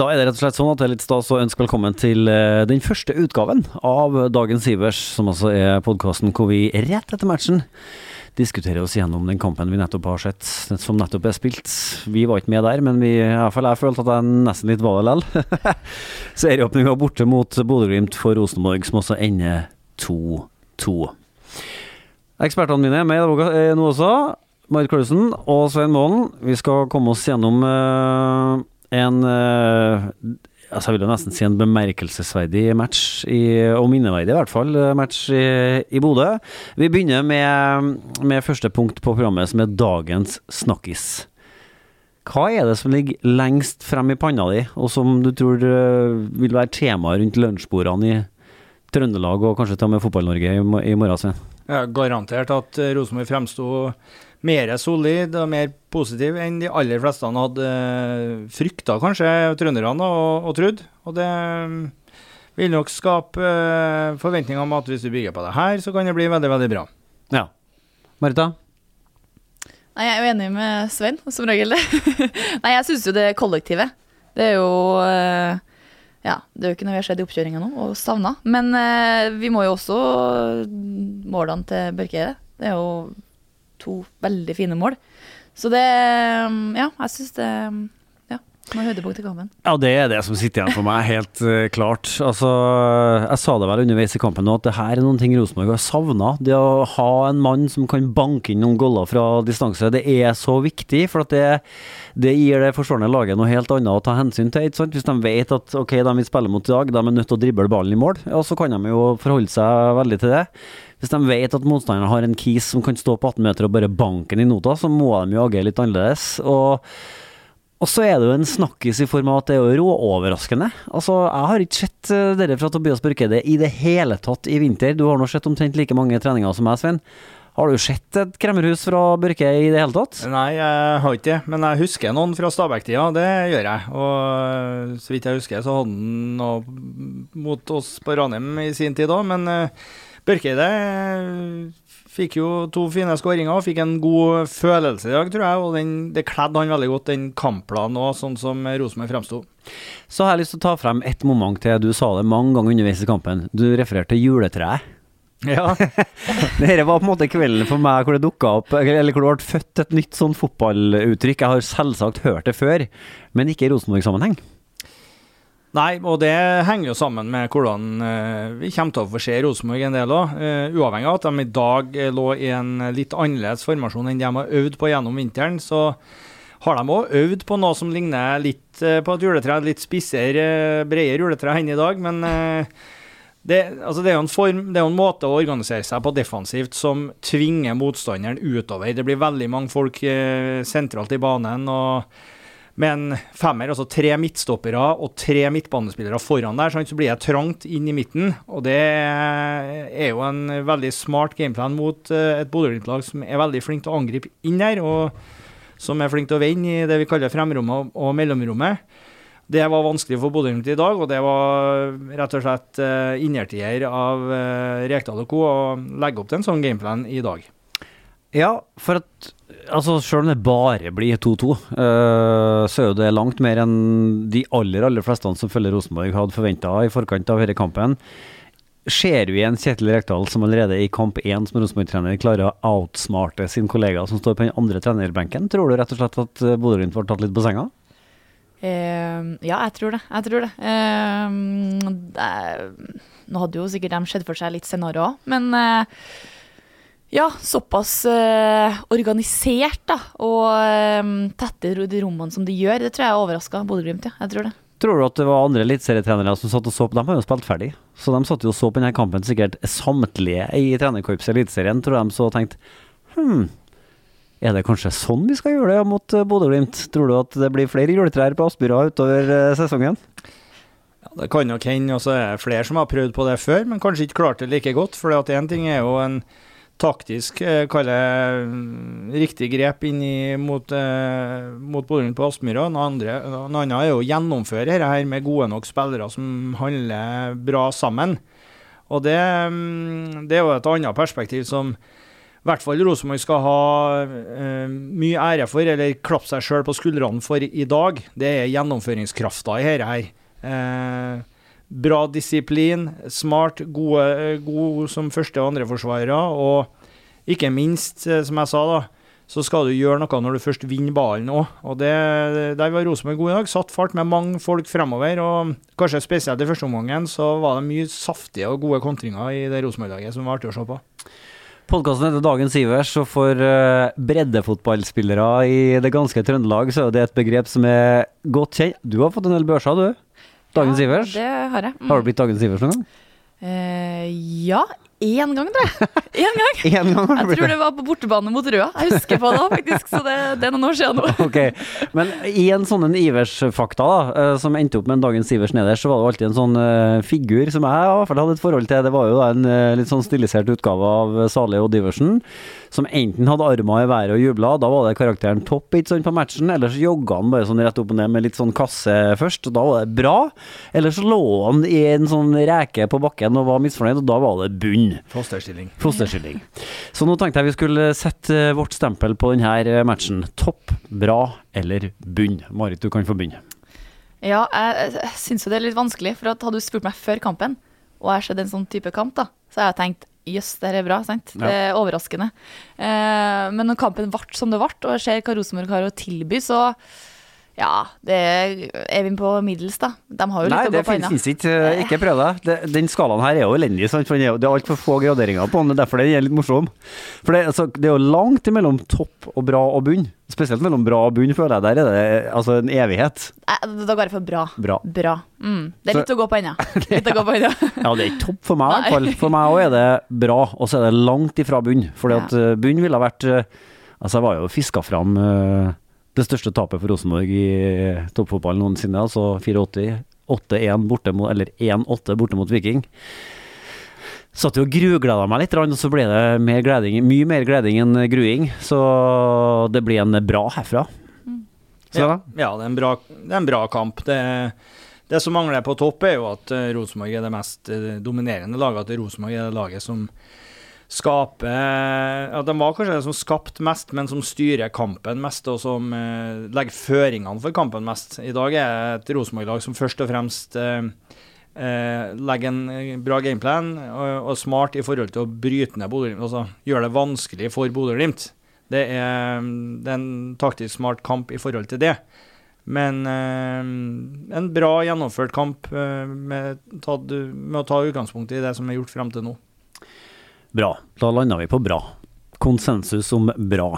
Da er det rett og slett sånn at det er litt stas å ønske velkommen til eh, den første utgaven av Dagens Ivers, som altså er podkasten hvor vi rett etter matchen diskuterer oss gjennom den kampen vi nettopp har sett, som nettopp er spilt. Vi var ikke med der, men vi, i hvert fall jeg følte at jeg nesten litt var det likevel. Serieåpninga borte mot Bodø-Glimt for Rosenborg, som også ender 2-2. Ekspertene mine er med eh, nå også. Marit Klausen og Svein Målen. Vi skal komme oss gjennom uh, en uh, altså Jeg vil jo nesten si en bemerkelsesverdig match, i, og minneverdig i hvert fall, match i, i Bodø. Vi begynner med, med, første punkt på programmet, som er dagens snakkis. Hva er det som ligger lengst frem i panna di, og som du tror vil være tema rundt lunsjbordene i Trøndelag, og kanskje og med Fotball-Norge i, i morgen? Svein? Ja, garantert at Rosenborg fremsto mer solid og mer positiv enn de aller fleste hadde frykta, kanskje, trønderne og, og trodd. Og det mm, vil nok skape uh, forventninger om at hvis du bygger på det her, så kan det bli veldig, veldig bra. Ja. Marita? Nei, Jeg er jo enig med Svein, som regel. Nei, jeg syns jo det kollektivet. Det er jo Ja, det er jo ikke noe vi har sett i oppkjøringa nå, og savna. Men vi må jo også målene til Børkeide. Det er jo to veldig fine mål. Så det Ja, jeg syns det ja, var høydepunkt i kampen. Ja, det er det som sitter igjen for meg, helt uh, klart. Altså, jeg sa det vel underveis i kampen nå, at det her er noen ting Rosenborg har savna. Det å ha en mann som kan banke inn noen goller fra distanse, det er så viktig. For at det, det gir det forsvarende laget noe helt annet å ta hensyn til. ikke sant? Hvis de vet at ok, de vil spille mot i dag, de er nødt til å drible ballen i mål, ja, så kan de jo forholde seg veldig til det. Hvis de vet at motstanderen har en kis som kan stå på 18 meter og bare banke den i nota, så må de jo agere litt annerledes. Og, og så er det jo en snakkis i form av at det er jo råoverraskende. Altså, jeg har ikke sett uh, dere fra Tobias Børkeide i det hele tatt i vinter. Du har nå sett omtrent like mange treninger som meg, Svein. Har du sett et kremmerhus fra Børke i det hele tatt? Nei, jeg har ikke det. Men jeg husker noen fra Stabæk-tida, det gjør jeg. Og så vidt jeg husker, så hadde han noe mot oss på Ranheim i sin tid òg, men uh, Børkeide eh, fikk jo to fine skåringer og fikk en god følelse i dag, tror jeg. Og den, det kledde han veldig godt, den kampplanen òg, sånn som Rosenborg fremsto. Så har jeg lyst til å ta frem ett moment til. Du sa det mange ganger underveis i kampen. Du refererte til juletreet. Ja. Dette var på en måte kvelden for meg hvor det dukka opp, eller hvor det ble født et nytt sånn fotballuttrykk. Jeg har selvsagt hørt det før, men ikke i Rosenborg-sammenheng. Nei, og det henger jo sammen med hvordan uh, vi kommer til å få se Rosenborg en del òg. Uh, eh, uavhengig av at de i dag uh, lå i en litt annerledes formasjon enn de har øvd på gjennom vinteren, så har de òg øvd på noe som ligner litt på et juletre. Litt spissere, bredere juletre enn i dag. Men det, altså det, er form, det, er jo en måte å organisere seg på defensivt som tvinger motstanderen utover. Det blir veldig mange folk sentralt i banen. og med en femmer, altså tre midtstoppere og tre midtbanespillere foran der, så blir det trangt inn i midten. Og det er jo en veldig smart gameplan mot eh, et Bodø-Glimt-lag som er veldig flink til å angripe inn der, og som er flink til å vende i det vi kaller fremrommet og mellomrommet. Det var vanskelig for Bodø-Glimt i dag, og det var rett og slett uh, innertier av uh, Rekdal og co. å legge opp til en sånn gameplan i dag. Ja, for at altså Selv om det bare blir 2-2, uh, eh, så er jo det langt mer enn de aller aller fleste som følger Rosenborg hadde forventa i forkant av denne kampen. Ser vi en Kjetil Rekdal som allerede i kamp én som Rosenborg-trener klarer å outsmarte sin kollega som står på den andre trenerbenken? Tror du rett og slett at eh, Bodø-Glimt var tatt litt på senga? Uh, ja, jeg tror det. Jeg tror det. Uh, det. Nå hadde jo sikkert de sett for seg litt scenarioer òg, men ja, såpass uh, organisert da, og um, tette de rommene som de gjør. Det tror jeg overraska Bodø-Glimt. Ja. Jeg tror det. Tror du at det var andre eliteserietrenere som satt og så på? De har jo spilt ferdig, så de satt jo og så på denne kampen sikkert samtlige i trenerkorpset i Eliteserien. Tror de så tenkte hm, Er det kanskje sånn vi skal gjøre det mot eh, Bodø-Glimt? Tror du at det blir flere juletrær på Aspmyra utover eh, sesongen? Ja, det kan nok hende, og så er det flere som har prøvd på det før, men kanskje ikke klart det like godt. For én ting er jo en taktisk, kaller kalle mm, riktig grep inn mot, eh, mot Bodø-Glimt på Aspmyra. En annen er å gjennomføre dette her med gode nok spillere som handler bra sammen. Og det, mm, det er jo et annet perspektiv som i hvert fall Rosenborg skal ha eh, mye ære for, eller klappe seg sjøl på skuldrene for i dag. Det er gjennomføringskrafta i dette her. Eh, bra disiplin, smart, gode, gode som første- og andreforsvarere. Og ikke minst, eh, som jeg sa, da, så skal du gjøre noe når du først vinner ballen òg. Og det, der var Rosenborg god i dag. Satt fart med mange folk fremover. Og kanskje spesielt i første omgangen så var det mye saftige og gode kontringer i det Rosenborg-laget som var artig å se på. Podkasten heter Dagens Ivers, og for uh, breddefotballspillere i det ganske Trøndelag, så er det et begrep som er godt kjent. Du har fått en del børser, du? Dagens Ivers? Det har jeg. Mm. Har du blitt Dagens Ivers noen gang? Eh, ja, én gang, tror jeg. Én gang. En gang Jeg tror det var på bortebane mot Røa. Jeg husker på det faktisk, så det, det er noen år siden nå. Ok, Men i en sånn Ivers-fakta da, eh, som endte opp med en dagens Ivers nederst, så var det alltid en sånn uh, figur som jeg i hvert fall hadde et forhold til. Det var jo da en uh, litt sånn stilisert utgave av Sali og Diversen, som enten hadde armer i været og jubla, da var det karakteren topp ikke sånn, på matchen, eller så jogga han bare sånn rett opp og ned med litt sånn kasse først, og da var det bra. Eller så lå han i en sånn reke på bakken og var misfornøyd, og da var det bunn. Fosterstilling. Fosterstilling. Så nå tenkte jeg vi skulle sette eh, vårt stempel på denne matchen. Topp, bra eller bunn? Marit, du kan få begynne. Ja, jeg, jeg syns jo det er litt vanskelig, for at hadde du spurt meg før kampen, og jeg har sett en sånn type kamp, da, så har jeg tenkt jøss, det her er bra, sant. Det er overraskende. Eh, men når kampen ble som det ble, og jeg ser hva Rosenborg har å tilby, så ja, det er, vi på middels, da. De har jo litt Nei, å det gå på ennå. finnes ikke. eh, Ikke prøv deg. Det- Den skalaen her er jo elendig, sant? for det er altfor få graderinger på den. Det er derfor den er litt morsom. For det, altså, det er jo langt mellom topp og bra og bunn. Spesielt mellom bra og bunn, føler jeg. Der er det altså en evighet. Nei, Da går jeg for bra. Bra. Bra. Mm. Det er litt Så- å gå på ennå. Litt å gå på ennå. Ja, det er ikke topp for meg i hvert fall. For meg òg er det bra, og så er det langt ifra bunn. Fordi at eh, bunn ville ha vært eh, Altså, jeg var jo fiska fram eh, det største tapet for Rosenborg i eh, toppfotballen noensinne, altså 84. 8-1 borte mot, eller 1-8 borte mot Viking. Satt jo og grugleda meg litt, og så ble det mer gleding, mye mer gleding enn gruing. Så det blir en bra herfra. Ja, ja det, er en bra, det er en bra kamp. Det, det som mangler på topp, er jo at eh, Rosenborg er det mest eh, dominerende laget. At Rosenborg er det laget som skaper ja, De var kanskje det som skapte mest, men som styrer kampen mest, og som eh, legger føringene for kampen mest. I dag er det et Rosenborg-lag som først og fremst eh, eh, legger en eh, bra gameplan og, og smart i forhold til å bryte ned Bodø-Glimt. Altså gjøre det vanskelig for Bodø-Glimt. Det det er en taktisk smart kamp i forhold til det. Men eh, en bra gjennomført kamp med, tatt, med å ta utgangspunkt i det som er gjort frem til nå. Bra. Da landa vi på bra. Konsensus om bra.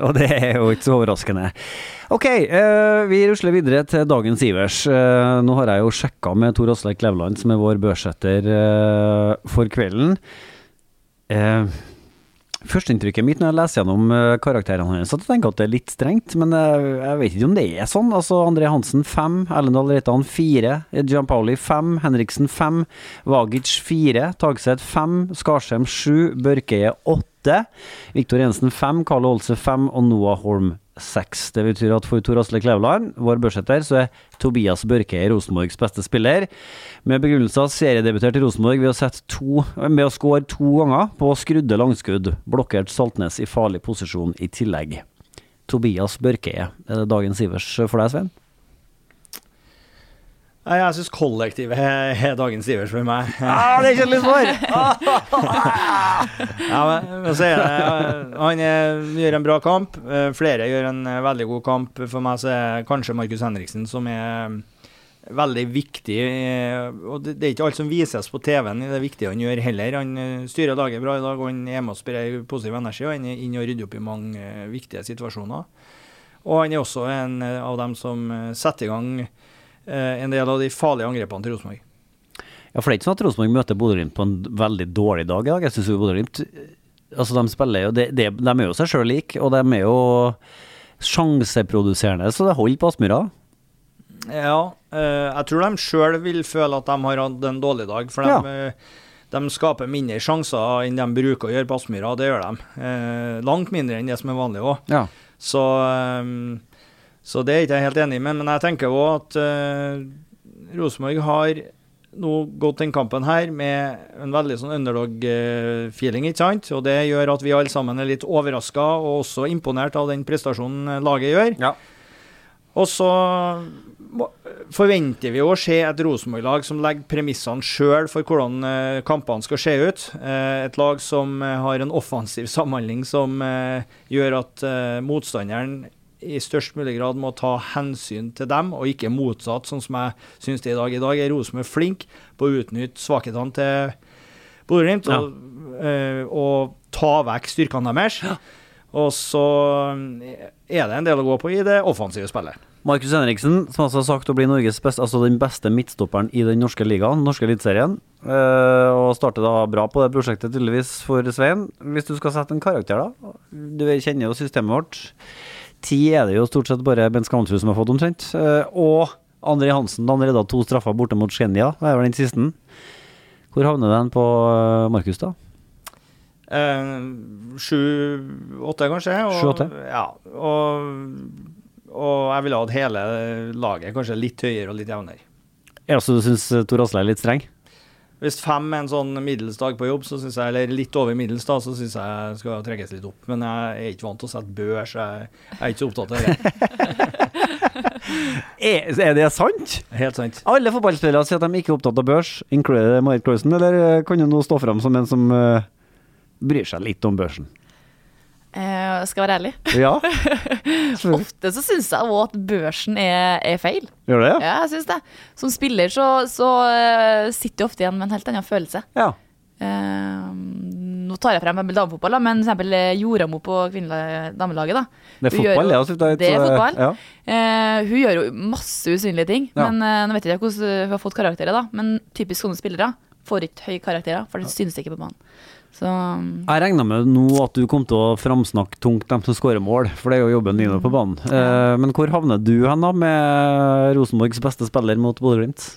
Og det er jo ikke så overraskende. Ok, eh, vi rusler videre til dagens Ivers. Eh, nå har jeg jo sjekka med Tor Aslak Levland, som er vår børsetter eh, for kvelden. Eh, Førsteinntrykket mitt når jeg leser gjennom eh, karakterene hans, at jeg tenker at det er litt strengt, men eh, jeg vet ikke om det er sånn. Altså André Hansen fem, Ellendal Reitan fire, Gianpauli fem, Henriksen fem, Vagic fire, Tagseth fem, Skarsheim sju, Børkeie åtte, Viktor Jensen fem, Karl Olse fem. Og Noah Holm seks. Det betyr at for Tor Asle Kleveland, vår børsetter, så er Tobias Børkeie Rosenborgs beste spiller. Med begrunnelse av seriedebutert i Rosenborg ved å, to, med å skåre to ganger på skrudde langskudd. Blokkert Saltnes i farlig posisjon i tillegg. Tobias Børkeie, er det dagens Ivers for deg, Svein? Nei, Jeg syns kollektivet er, dagens Ivers for meg. Ah, det er ikke litt for! Ja, men, men så er det, han er, gjør en bra kamp. Eh, Flere gjør en eh, veldig god kamp. For meg så er det kanskje Markus Henriksen som er veldig viktig. eh, Og det, det er ikke alt som vises på TV-en, det er viktig han gjør heller. Han styrer laget bra i dag, og han er med og sprer positiv energi. Og han er inne og rydder opp i mange viktige situasjoner. Og han er også en av dem som setter i gang en del av de farlige angrepene til Rosenborg. Ja, for det er ikke sånn at Rosenborg møter Bodø-Glimt på en veldig dårlig dag i dag. Jeg syns Bodø-Glimt Altså, de spiller jo de, de, De er jo seg sjøl like, og de er jo sjanseproduserende, så det holder på Aspmyra. Ja, eh, jeg tror de sjøl vil føle at de har hatt en dårlig dag. For de, ja. de skaper mindre sjanser enn de bruker å gjøre på Aspmyra. Det gjør de. Eh, langt mindre enn det som er vanlig òg. Ja. Så, så det er ikke jeg helt enig med. Men jeg tenker òg at uh, Rosenborg har nå gått den kampen her med en veldig sånn underdog-feeling, ikke sant? Og det gjør at vi alle sammen er litt overraska og også imponert av den prestasjonen laget gjør. Ja. Og så forventer vi å se et Rosenborg-lag som legger premissene sjøl for hvordan eh, kampene skal se ut. Eh, et lag som har en offensiv samhandling som gjør at motstanderen i størst mulig grad må ta hensyn til dem, og ikke motsatt, sånn som jeg syns det er i dag. I dag er Rosenborg flink på å utnytte svakhetene til Bodø-Glimt Ja. og, eh, og ta vekk styrkene deres. Og så eh, er det en del å gå på i det offensive spillet. Markus Henriksen, som altså har sagt å bli Norges beste, altså den beste midtstopperen i den norske ligaen, norske eliteserien. eh, og starter da bra på det prosjektet, tydeligvis, for Svein. Hvis du skal sette en karakter, da. Du kjenner jo systemet vårt. Ti er det jo stort sett bare Bent Skansrud som har fått, omtrent. Eh, og André Hansen, da han redda to straffer borte mot Skjenja. Det er vel den siste. Hvor havner den på eh, Markus, da? Eh, Sju-åtte, kanskje. Og, Sju-åtte? Ja, og, og jeg ville hatt hele laget kanskje litt høyere og litt jevnere. Er det altså du syns Tor Asle er litt streng? Hvis fem er en sånn middels dag på jobb, så synes jeg, eller litt over middels, da, så syns jeg skal trekkes litt opp. Men jeg er ikke vant til å sette børs, jeg jeg er ikke så opptatt av det. Er, er det sant? Helt sant. Alle fotballspillere sier at de ikke er opptatt av børs, inkludert Marit Clausen, eller eh, kan du nå stå fram som en som uh, bryr seg litt om børsen? Eh, skal være ærlig. Ja? Ofte så syns jeg òg at børsen er, er feil. Gjør det? Ja, jeg synes det. Som spiller så, så eh, sitter du ofte igjen med en helt annen følelse. Ja. Eh, nå tar jeg frem damefotball, da, men eh, Joramo på damelaget. da. Det er fotball, jo- det. Altså, det er fotball. Ja. Uh, hun gjør jo masse usynlige ting, Ja. men uh, nå vet jeg ikke hvordan hun har fått karakterer. da Men typisk sånne spillere får ikke høye karakterer, for det synes ikke på banen. Så mm, Jeg regna med nå at du kom til å framsnakke tungt dem som skårer mål, for det er jo jobben din på banen. Eh, men hvor havner du hen da, med Rosenborgs beste spiller mot Bodø-Glimt?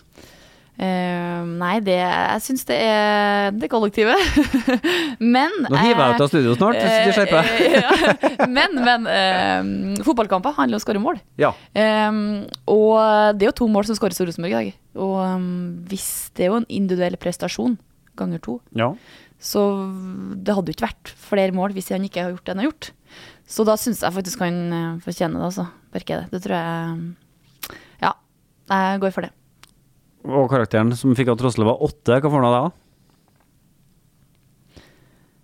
Uh, Nei, det Jeg syns det er det kollektivet. men Nå hiver jeg ut av studio snart, hvis du skjerper deg. eh. Men, men uh, fotballkamper handler om å skåre mål. Ja. Um, og det er jo to mål som skåres i Rosenborg i dag. Og um, hvis det er jo en individuell prestasjon ganger to, ja. Så det hadde jo ikke vært flere mål hvis han ikke har gjort det han har gjort. Så da syns jeg faktisk han uh, fortjener det, altså. Berke det. Det tror jeg Ja, jeg går for det. Og karakteren som fikk av Trosle var åtte, hva får han av deg da?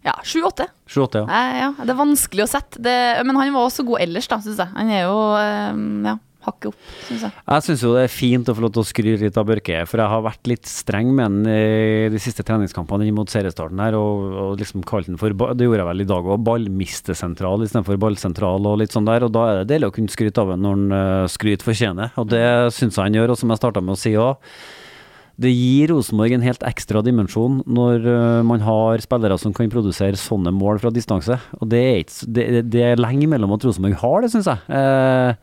Ja. Sju-åtte, ja. Eh, Ja, det er vanskelig å sette. Det, men han var også god ellers, da, syns jeg. Han er jo eh, ja, hakket opp, syns jeg. Jeg syns jo det er fint å få lov til å skryte litt av Børke, for jeg har vært litt streng med han i de siste treningskampene inn mot seriestarten her, og, og liksom kalt han for Det gjorde jeg vel i dag òg, ballmistesentral istedenfor ballsentral og litt sånn der, og da er det deilig å kunne skryte av han når han skryter skryt fortjener, og det syns jeg han gjør, og som jeg starta med å si òg. Det gir Rosenborg en helt ekstra dimensjon når øh, man har spillere som kan produsere sånne mål fra distanse. Og det er, ikke, det- det er lenge mellom at Rosenborg har det, syns jeg. Eh,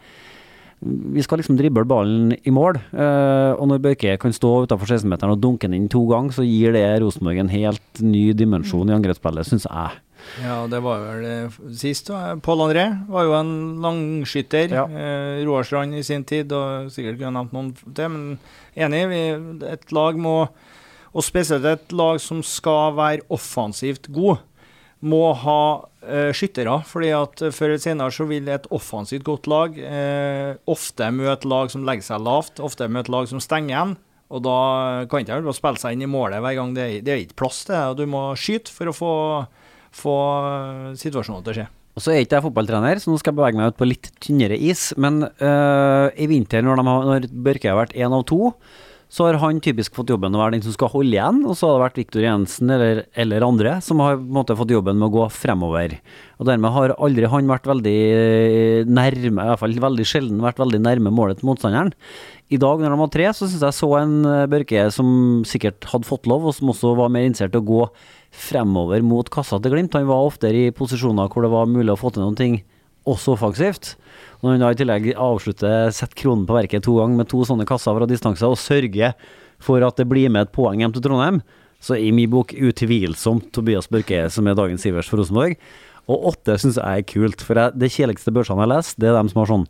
vi skal liksom drible ballen i mål, eh, og når Børke kan stå utenfor 16-meteren og dunke den inn to ganger, så gir det Rosenborg en helt ny dimensjon i angrepsspillet, syns jeg. Ja, det var vel eh, sist. Pål André var jo en langskytter. Ja. Eh, Roar Strand i sin tid, og sikkert kunne jeg nevnt noen til, men enig. Vi, et lag må, og spesielt et lag som skal være offensivt god, må ha eh, skyttere. fordi at eh, før eller senere så vil et offensivt godt lag eh, ofte møte lag som legger seg lavt, ofte møte lag som stenger igjen. Og da kan ikke bare spille seg inn i målet hver gang. Det er, det er ikke plass til det. og Du må skyte for å få få situasjonen til å skje. Og så er ikke jeg fotballtrener, så nå skal jeg bevege meg ut på litt tynnere is. Men øh, i vinter, når, når Børke har vært én av to, så har han typisk fått jobben å være den som skal holde igjen, og så har det vært Viktor Jensen eller, eller, andre som har måte fått jobben med å gå fremover. Og dermed har aldri han vært veldig nærme, i hvert fall veldig sjelden vært veldig nærme målet til motstanderen. I dag når de var tre, så syns jeg så en eh, Børke som sikkert hadde fått lov, og som også var mer interessert i å gå fremover mot kassa til Glimt. Han var oftere i posisjoner hvor det var mulig å få til noen ting, også offensivt. Når han da i tillegg avslutter, setter kronen på verket to ganger med to sånne kasser fra distanse, og sørger for at det blir med et poeng hjem til Trondheim, så i min bok utvilsomt Tobias Børke som er dagens Sivers for Rosenborg. Og åtte syns jeg er kult, for jeg, det kjedeligste børsene jeg lest, det er dem som har sånn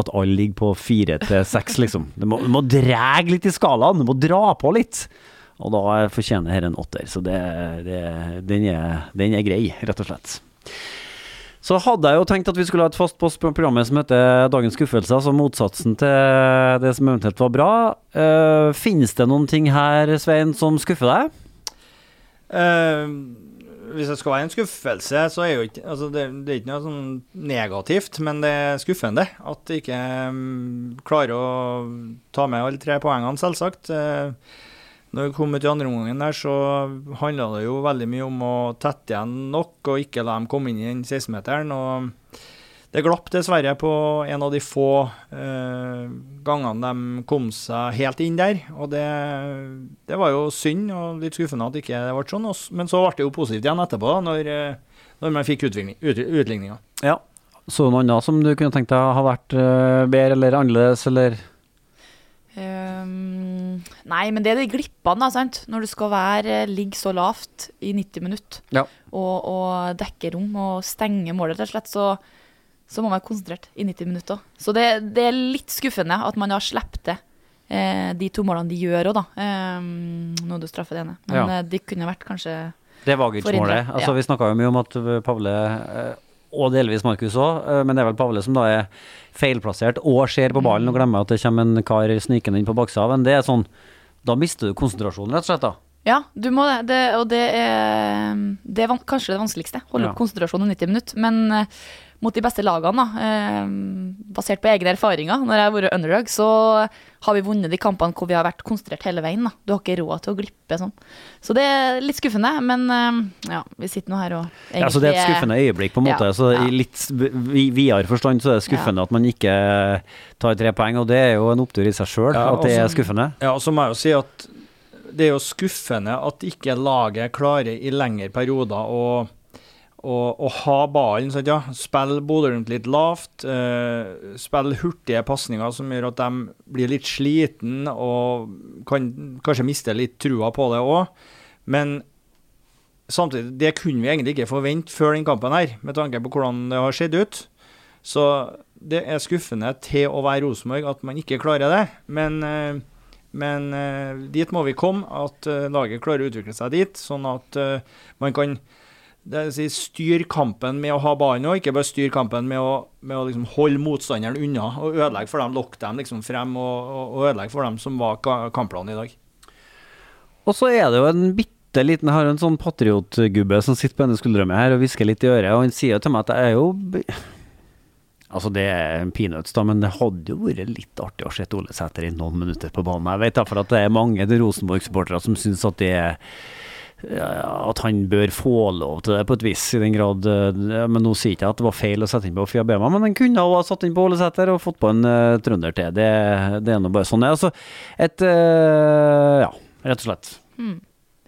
at alle ligger på fire til seks, liksom. Du må, du må dra litt i skalaen, du må dra på litt. Og da fortjener dette en åtter, så det, det, den, er, den, er, grei, rett og slett. Så hadde jeg jo tenkt at vi skulle ha et fast post på programmet som heter Dagens skuffelser, altså motsatsen til det som eventuelt var bra. Uh, finnes det noen ting her, Svein, som skuffer deg? Uh hvis det skal være en skuffelse, så er jo ikke altså det, det, er ikke noe sånn negativt, men det er skuffende at de ikke um, klarer å ta med alle tre poengene, selvsagt. Uh, når vi kom ut i andre omgangen der, så handla det jo veldig mye om å tette igjen nok og ikke la dem komme inn i den 16-meteren. og det glapp dessverre på en av de få eh, gangene de kom seg helt inn der. Og det, det, var jo synd og litt skuffende at det ikke ble sånn. Men så ble det jo positivt igjen etterpå, når, eh, når man fikk utligninga. Ja. Så noe annet som du kunne tenkt deg har vært uh, bedre eller annerledes, eller? Um, nei, men det er de glippene, da, sant. Når du skal være, ligge så lavt i 90 minutter ja. og, og, dekke rom og stenge målet, rett og slett, så så må man være konsentrert i 90 minutter. Så det, det er litt skuffende at man har sluppet det, eh, de to målene de gjør òg, da. Eh, når du straffer det ene. Men ja. eh, de kunne vært kanskje Det var målet. Altså, ja. Vi snakka jo mye om at eh, Pavle, eh, og delvis Markus òg, eh, men det er vel Pavle som da er feilplassert og ser på ballen mm. og glemmer at det kommer en kar snikende inn på baksida. Men det er sånn Da mister du konsentrasjonen, rett og slett. da. Ja, du må det. det og det er, det er kanskje det vanskeligste. Holde opp konsentrasjonen i 90 minutter. Men mot de beste lagene, da, eh, basert på egne erfaringer, når jeg har vært underdog, så har vi vunnet de kampene hvor vi har vært konsentrert hele veien. Da. Du har ikke råd til å glippe sånn. Så det er litt skuffende, men eh, ja, vi sitter nå her og egentlig ja, Så det er et skuffende øyeblikk, på en måte. Ja, så I litt videre forstand så er det skuffende ja. at man ikke tar tre poeng, og det er jo en opptur i seg sjøl at det er skuffende. Ja, og så må jeg jo si at det er jo skuffende at ikke laget klarer i lengre perioder å og, å ha ballen. Sant, ja. Spille Bodø-Glimt litt lavt. Eh, spille hurtige pasninger som gjør at de blir litt sliten og kan kanskje miste litt trua på det òg. Men samtidig, det kunne vi egentlig ikke forvente før den kampen her, med tanke på hvordan det har sett ut. Så det er skuffende til å være Rosenborg at man ikke klarer det. Men, uh, men uh, dit må vi komme, at laget klarer å utvikle seg dit, sånn at man kan det vil si, styr kampen med å ha ballen og ikke bare styr kampen med å, med å liksom holde motstanderen unna og ødelegge for dem, lokke dem liksom frem og, og, ødelegge for dem som var kampplanen i dag. Og så er det jo en bitte liten Jeg har en sånn patriotgubbe som sitter på denne skuldra mi her og hvisker litt i øret, og han sier til meg at jeg er jo Altså, det er peanuts, da, men det hadde jo vært litt artig å se Ole Sæter i noen minutter på banen. Jeg vet derfor at det er mange Rosenborg-supportere som syns at det er at han bør få lov til det på et vis, i den grad Men nå sier jeg ikke at det var feil å sette inn på Fiabema, men han kunne ha satt inn på Ålesæter og fått på en uh, trønder til. Det, det er nå bare sånn det er. Altså, et uh, Ja, rett og slett. Mm.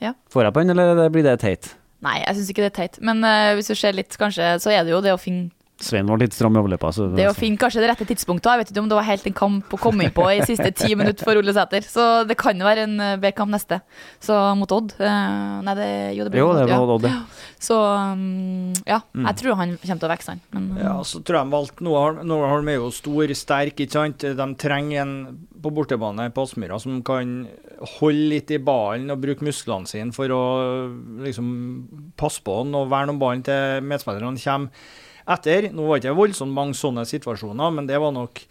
Ja. Får jeg på den, eller blir det teit? Nei, jeg syns ikke det er teit. Men uh, hvis du ser litt, kanskje, så er det jo det å finne Svein var litt stram i overleppa. Det er å finne kanskje det rette tidspunktet. Jeg vet ikke om det var helt en kamp å komme inn på i siste ti minutter for Ole Sæter. Så det kan jo være en eh, bedre kamp neste. Så mot Odd. Uh, nei, det, jo, det blir jo, det var ja. Odd, ja. Så um, ja, mm. jeg tror han kommer til å vokse, han. Men, um, ja, så tror jeg de valgte Noah Holm er jo stor, sterk, ikke sant. De trenger en på bortebane på Aspmyra som kan holde litt i ballen og bruke musklene sine for å liksom passe på den og verne om ballen til medspillerne kommer etter. Nå var det ikke voldsomt mange sånne situasjoner, men det var nok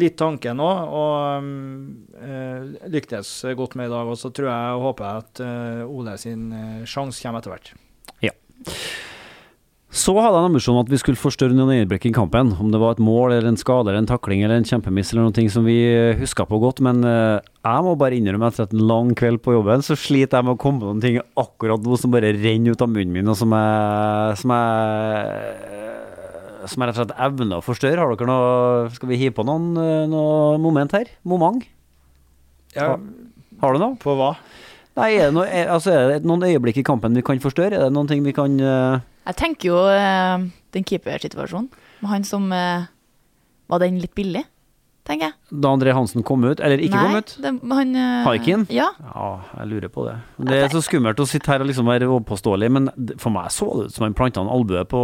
litt tanken òg. Og øh, lyktes godt med i dag. Og så tror jeg og håper at øh, Ole sin øh, sjanse kommer etter hvert. Ja. Så hadde jeg en ambisjon at vi skulle forstørre noen øyeblikk i kampen. Om det var et mål eller en skade eller en takling eller en kjempemiss eller noe som vi huska på godt. Men jeg må bare innrømme etter en lang kveld på jobben, så sliter jeg med å komme på noen ting akkurat nå som bare renner ut av munnen min, og som jeg, som jeg som jeg rett og slett evner å forstørre. Har dere noe Skal vi hive på noen, eh, noe moment her? Moment? Ja, Har du noe? på hva? Nei, er det, noe, er, altså, er det noen øyeblikk i kampen vi kan forstørre? Er det noen ting vi kan uh... Jeg tenker jo uh, den keepersituasjonen. Med han som uh, Var den litt billig, tenker jeg. Da André Hansen kom ut, eller ikke Nei, kom ut? Det, han, Haikin? Ja. Ja, jeg lurer på det. Det er så skummelt å sitte her og liksom være overpåståelig, men for meg så det ut som han planta en albue på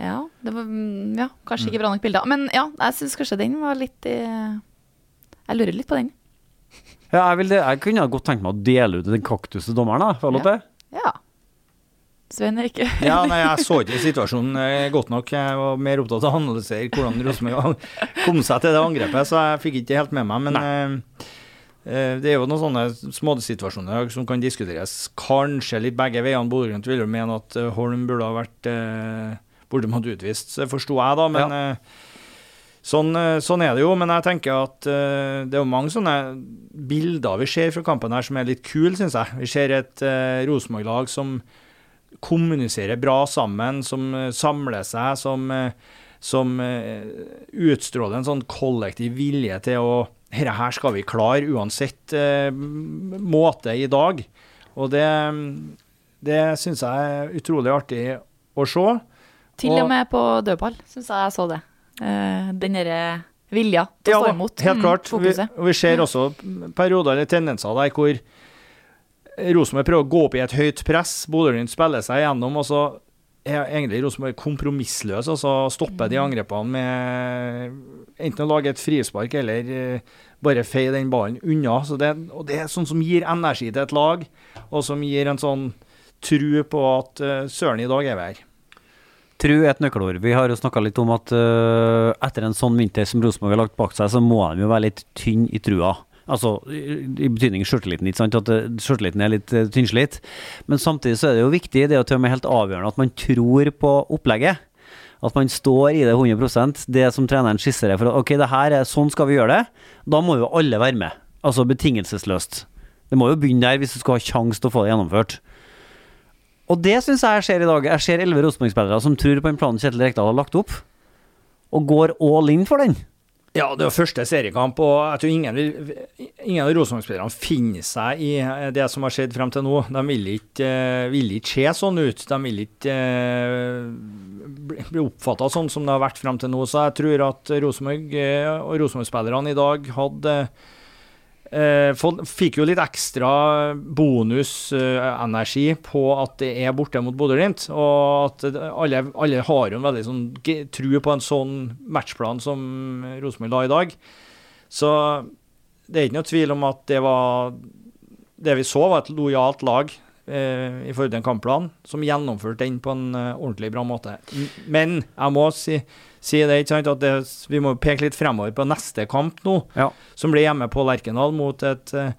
Ja, det var, mm, ja, kanskje ikke bra nok bilder. Men ja, jeg syns kanskje den var litt i Jeg lurer litt på den. Ja, jeg, vil det, jeg kunne godt tenkt meg å dele ut den kaktus til dommeren, da. Får jeg lov til? Ja. Svein er ikke Ja, nei, jeg så ikke situasjonen eh, godt nok. Jeg var mer opptatt av å analysere hvordan Rosenborg kom seg til det angrepet, så jeg fikk ikke helt med meg. Men eh, eh, det er jo noen sånne småsituasjoner som kan diskuteres kanskje litt begge veiene. Bodø-Glimt vil jo mene at eh, Holm burde ha vært eh, burde man utvist, så forsto jeg da. Men ja. sånn, eh, sånn er det jo. Men jeg tenker at eh, det er jo mange sånne bilder vi ser fra kampen her som er litt kule, syns jeg. Vi ser et uh, Rosenborg-lag som kommuniserer bra sammen, som eh, samler seg, som, eh, som eh, utstråler en sånn kollektiv vilje til å Dette her skal vi klare uansett eh, måte i dag. Og det, det syns jeg er utrolig artig å se. Til Og- og med på dødball syns jeg jeg så det. Uh, den derre vilja til å stå imot. helt Mm, klart. Vi, Fokuset. og vi ser også perioder eller tendenser der hvor Rosenborg prøver å gå opp i et høyt press. Bodø-Glimt spiller seg gjennom, og så er egentlig Rosenborg kompromissløs, og så stopper de angrepene med enten å lage et frispark eller eh, bare feie den ballen unna. Så det, og det er sånn som gir energi til et lag, og som gir en sånn tru på at eh, søren, i dag er vi her. Tru er et nøkkelord. Vi har jo snakka litt om at uh, etter en sånn vinter som Rosenborg har lagt bak seg, så må de jo være litt tynn i trua. Altså i, i betydning sjøltilliten, ikke sant. At øh, sjøltilliten er litt uh, tynnslitt. Men samtidig så er det jo viktig, det er jo til og med helt avgjørende at man tror på opplegget. At man står i det 100% det som treneren skisserer for at ok, det her er, sånn skal vi gjøre det. Da må jo alle være med. Altså betingelsesløst. Det må jo begynne der hvis du skal ha sjanse til å få det gjennomført. Og det syns jeg skjer i dag. Jeg ser elleve Rosenborg-spillere som tror på den planen Kjetil Rekdal har lagt opp, og går all in for den. Ja, det var første seriekamp, og jeg tror ingen, ingen av Rosenborg-spillerne finner seg i eh, det som har skjedd frem til nå. De vil ikke, eh, vil ikke se sånn ut. De vil ikke eh, bli- oppfatta sånn som det har vært frem til nå. Så jeg tror at Rosenborg og Rosenborg-spillerne i dag hadde fikk jo litt ekstra bonusenergi på at det er borte mot Bodø-Glimt. Og at alle, alle har jo en veldig sånn tro på en sånn matchplan som Rosenborg la i dag. Så det er ikke noe tvil om at det var Det vi så, var et lojalt lag eh, i forhold til en kampplan, som gjennomførte den på en eh, ordentlig bra måte. Men jeg må si, si det, ikke sant, at det, vi må peke litt fremover på neste kamp nå Ja. som blir hjemme på Lerkendal mot et uh,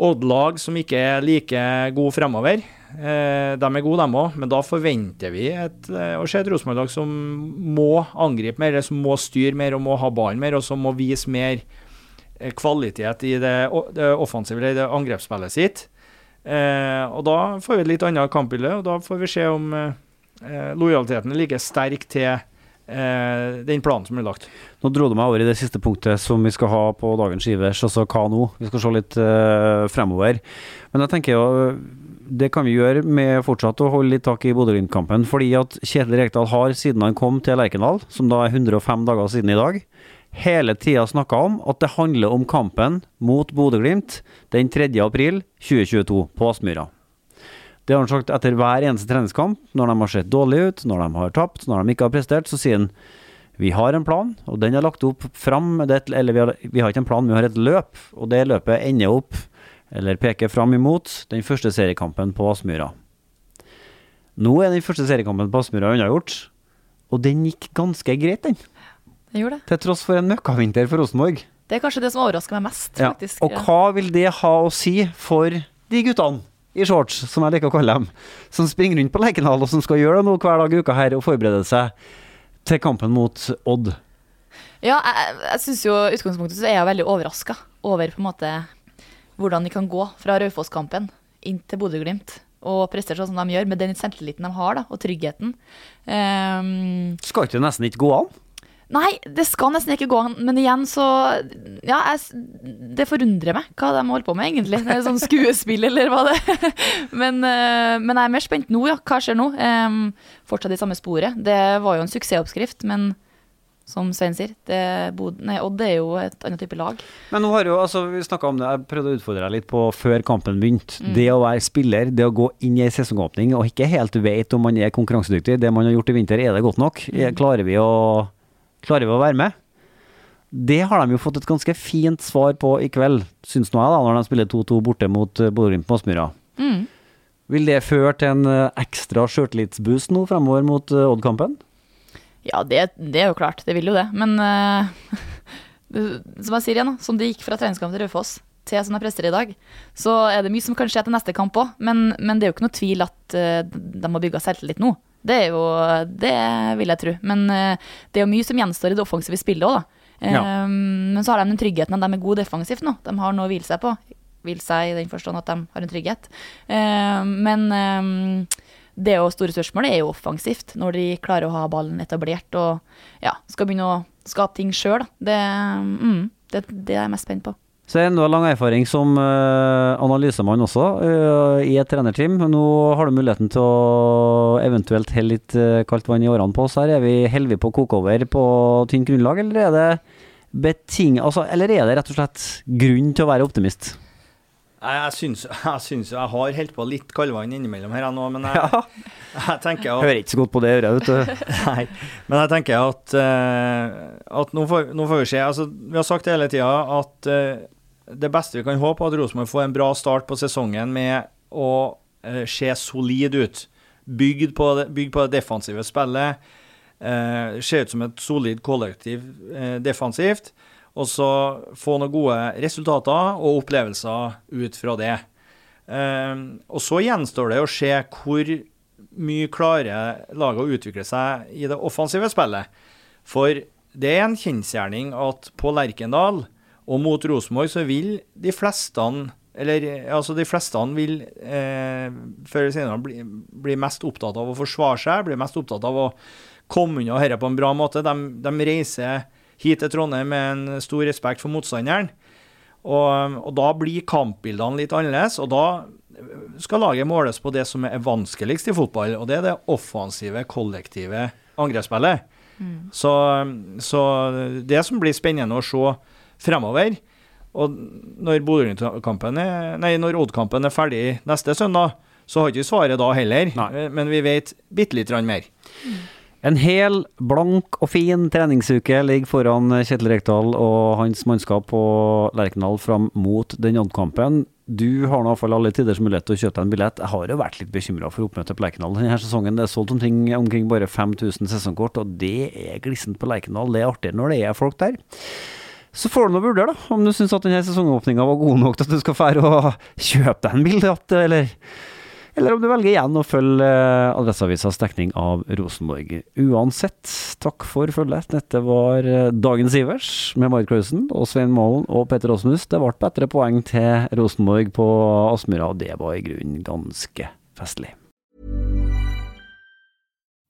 Odd-lag som ikke er like god fremover. Eh, de er gode, dem òg, men da forventer vi et, eh, å se et Rosenborg-lag som må angripe mer, som må styre mer og må ha ballen mer, og som må vise mer eh, kvalitet i det, det offensive det angrepsspillet sitt. Eh, og da får vi et litt annet kampbilde, og da får vi se om eh, eh, lojaliteten er like sterk til eh, den planen som blir lagt. Nå dro du meg over i det siste punktet som vi skal ha på dagens Ivers, altså hva nå? Vi skal se litt eh, fremover. Men jeg tenker jo det kan vi gjøre med fortsatt å holde litt tak i Bodø-Glimt-kampen. Fordi at Kjetil Rekdal har, siden han kom til Lerkendal, som da er 105 dager siden i dag, hele tida snakka om at det handler om kampen mot Bodø-Glimt den 3. april 2022 på Aspmyra. Det har han sagt etter hver eneste treningskamp, når de har sett dårlige ut, når de har tapt, når de ikke har prestert, så sier han vi har en plan, og den er lagt opp fram Eller vi har, vi har ikke en plan, vi har et løp, og det løpet ender opp, eller peker fram imot, den første seriekampen på Aspmyra. Nå er den første seriekampen på Aspmyra unnagjort, og den gikk ganske greit, den. Det gjorde det. Til tross for en møkkavinter for Rosenborg. Det er kanskje det som overrasker meg mest, Ja. faktisk. Og hva vil det ha å si for de guttene? i shorts, som jeg liker å kalle dem, som springer rundt på Lerkendal, og som skal gjøre det nå hver dag i uka her og forberede seg til kampen mot Odd. Ja, jeg, jeg synes jo utgangspunktet så er jeg veldig overraska over på en måte hvordan de kan gå fra Raufoss-kampen inn til Bodø-Glimt og prestere sånn som de gjør, med den selvtilliten de har da, og tryggheten. Um, Skal ikke det nesten ikke gå an? Nei, det skal nesten ikke gå an, men igjen så Ja, jeg, det forundrer meg hva de holder på med, egentlig. Det er sånn skuespill, eller hva det er. Men, uh, men jeg er mer spent nå, ja. Hva skjer nå? Um, fortsatt i samme sporet. Det var jo en suksessoppskrift, men som Svein sier, det, nei, Odd er jo et annet type lag. Men nå har jo, altså, vi om det, jeg prøvde å utfordre deg litt på før kampen begynte. Mm. Det å være spiller, det å gå inn i en sesongåpning og ikke helt vet om man er konkurransedyktig, det man har gjort i vinter, er det godt nok? Mm. Klarer, vi å, klarer vi å være med? Det har de jo fått et ganske fint svar på i kveld, syns nå jeg, da, når de spiller 2-2 borte mot uh, Bodø-Glimt på Aspmyra. Mm. Vil det føre til en uh, ekstra sjøltillitsboost nå fremover mot uh, Odd-kampen? Ja, det, det, er jo klart. Det vil jo det. Men uh, som jeg sier igjen, som det gikk fra treningskamp til Raufoss til som jeg presterer i dag, så er det mye som kan skje til neste kamp òg. Men, men, det er jo ikke noe tvil at uh, de har bygga selvtillit nå. Det er jo Det vil jeg tro. Men uh, det er jo mye som gjenstår i det offensive spillet òg, da. Ja. Um, men så har de den tryggheten at de er gode defensivt nå. De har noe å hvile seg på. Hvile seg i den forstand at de har en trygghet. Uh, men um, det jo store spørsmålet er jo offensivt, når de klarer å ha ballen etablert og ja, skal begynne å skape ting sjøl. Det, mm, det, det, er jeg mest spent på. Så du har lang erfaring som uh, analysemann også, uh, i et trenerteam. Nå har du muligheten til å eventuelt helle litt uh, kaldt vann i årene på oss her. Er vi Holder på å koke over på tynt grunnlag, eller er det beting... Altså, eller er det rett og slett grunn til å være optimist? Jeg syns, jeg syns jeg har helt på litt kaldvann innimellom her nå, men jeg, ja. jeg tenker at Hører ikke så godt på det øret, vet du. Nei, men jeg tenker at, at nå, får, nå, får, vi se. Altså, vi har sagt det hele tida at det beste vi kan håpe, er at Rosenborg får en bra start på sesongen med å eh, se solid ut. Bygd på, bygd på det defensive spillet. Eh, ser ut som et solid kollektiv defensivt og så få noen gode resultater og opplevelser ut fra det. Eh, og så gjenstår det å se hvor mye klarer laget å utvikle seg i det offensive spillet. For det er en kjensgjerning at på Lerkendal og mot Rosenborg så vil de fleste eller altså de fleste vil eh, før eller senere bli, bli, mest opptatt av å forsvare seg, bli mest opptatt av å komme unna dette på en bra måte. De, de reiser hit til Trondheim med en stor respekt for motstanderen. Og, og, da blir kampbildene litt annerledes, og da skal laget måles på det som er vanskeligst i fotball, og det er det offensive, kollektive angrepsspillet. Mm. Så, så, det som blir spennende å se fremover Og når når Odd-kampen er ferdig neste søndag, så har ikke svaret da heller, Nei. men vi vet bitte litt mer. Mm. En hel, blank og fin treningsuke ligger foran Kjetil Rekdal og hans mannskap på Lerkendal fram mot den Odd-kampen. Du har nå iallfall alle tiders mulighet til å kjøpe deg en billett. Jeg har jo vært litt bekymra for oppmøtet på Lerkendal denne sesongen. Det er solgt omkring, omkring bare 5000 sesongkort, og det er glissent på Lerkendal. Det er artigere når det er folk der. Så får du nå vurdere, da, om du syns at denne sesongåpninga var god nok til at du skal fære og kjøpe deg en billett, eller eller om du velger igjen å følge eh, Adresseavisas dekning av Rosenborg. Uansett, takk for følget. Dette var eh, dagens Ivers med Marit Klausen og Svein Målen og Petter Åsmus. Det ble bedre poeng til Rosenborg på Aspmyra, og det var i grunnen ganske festlig.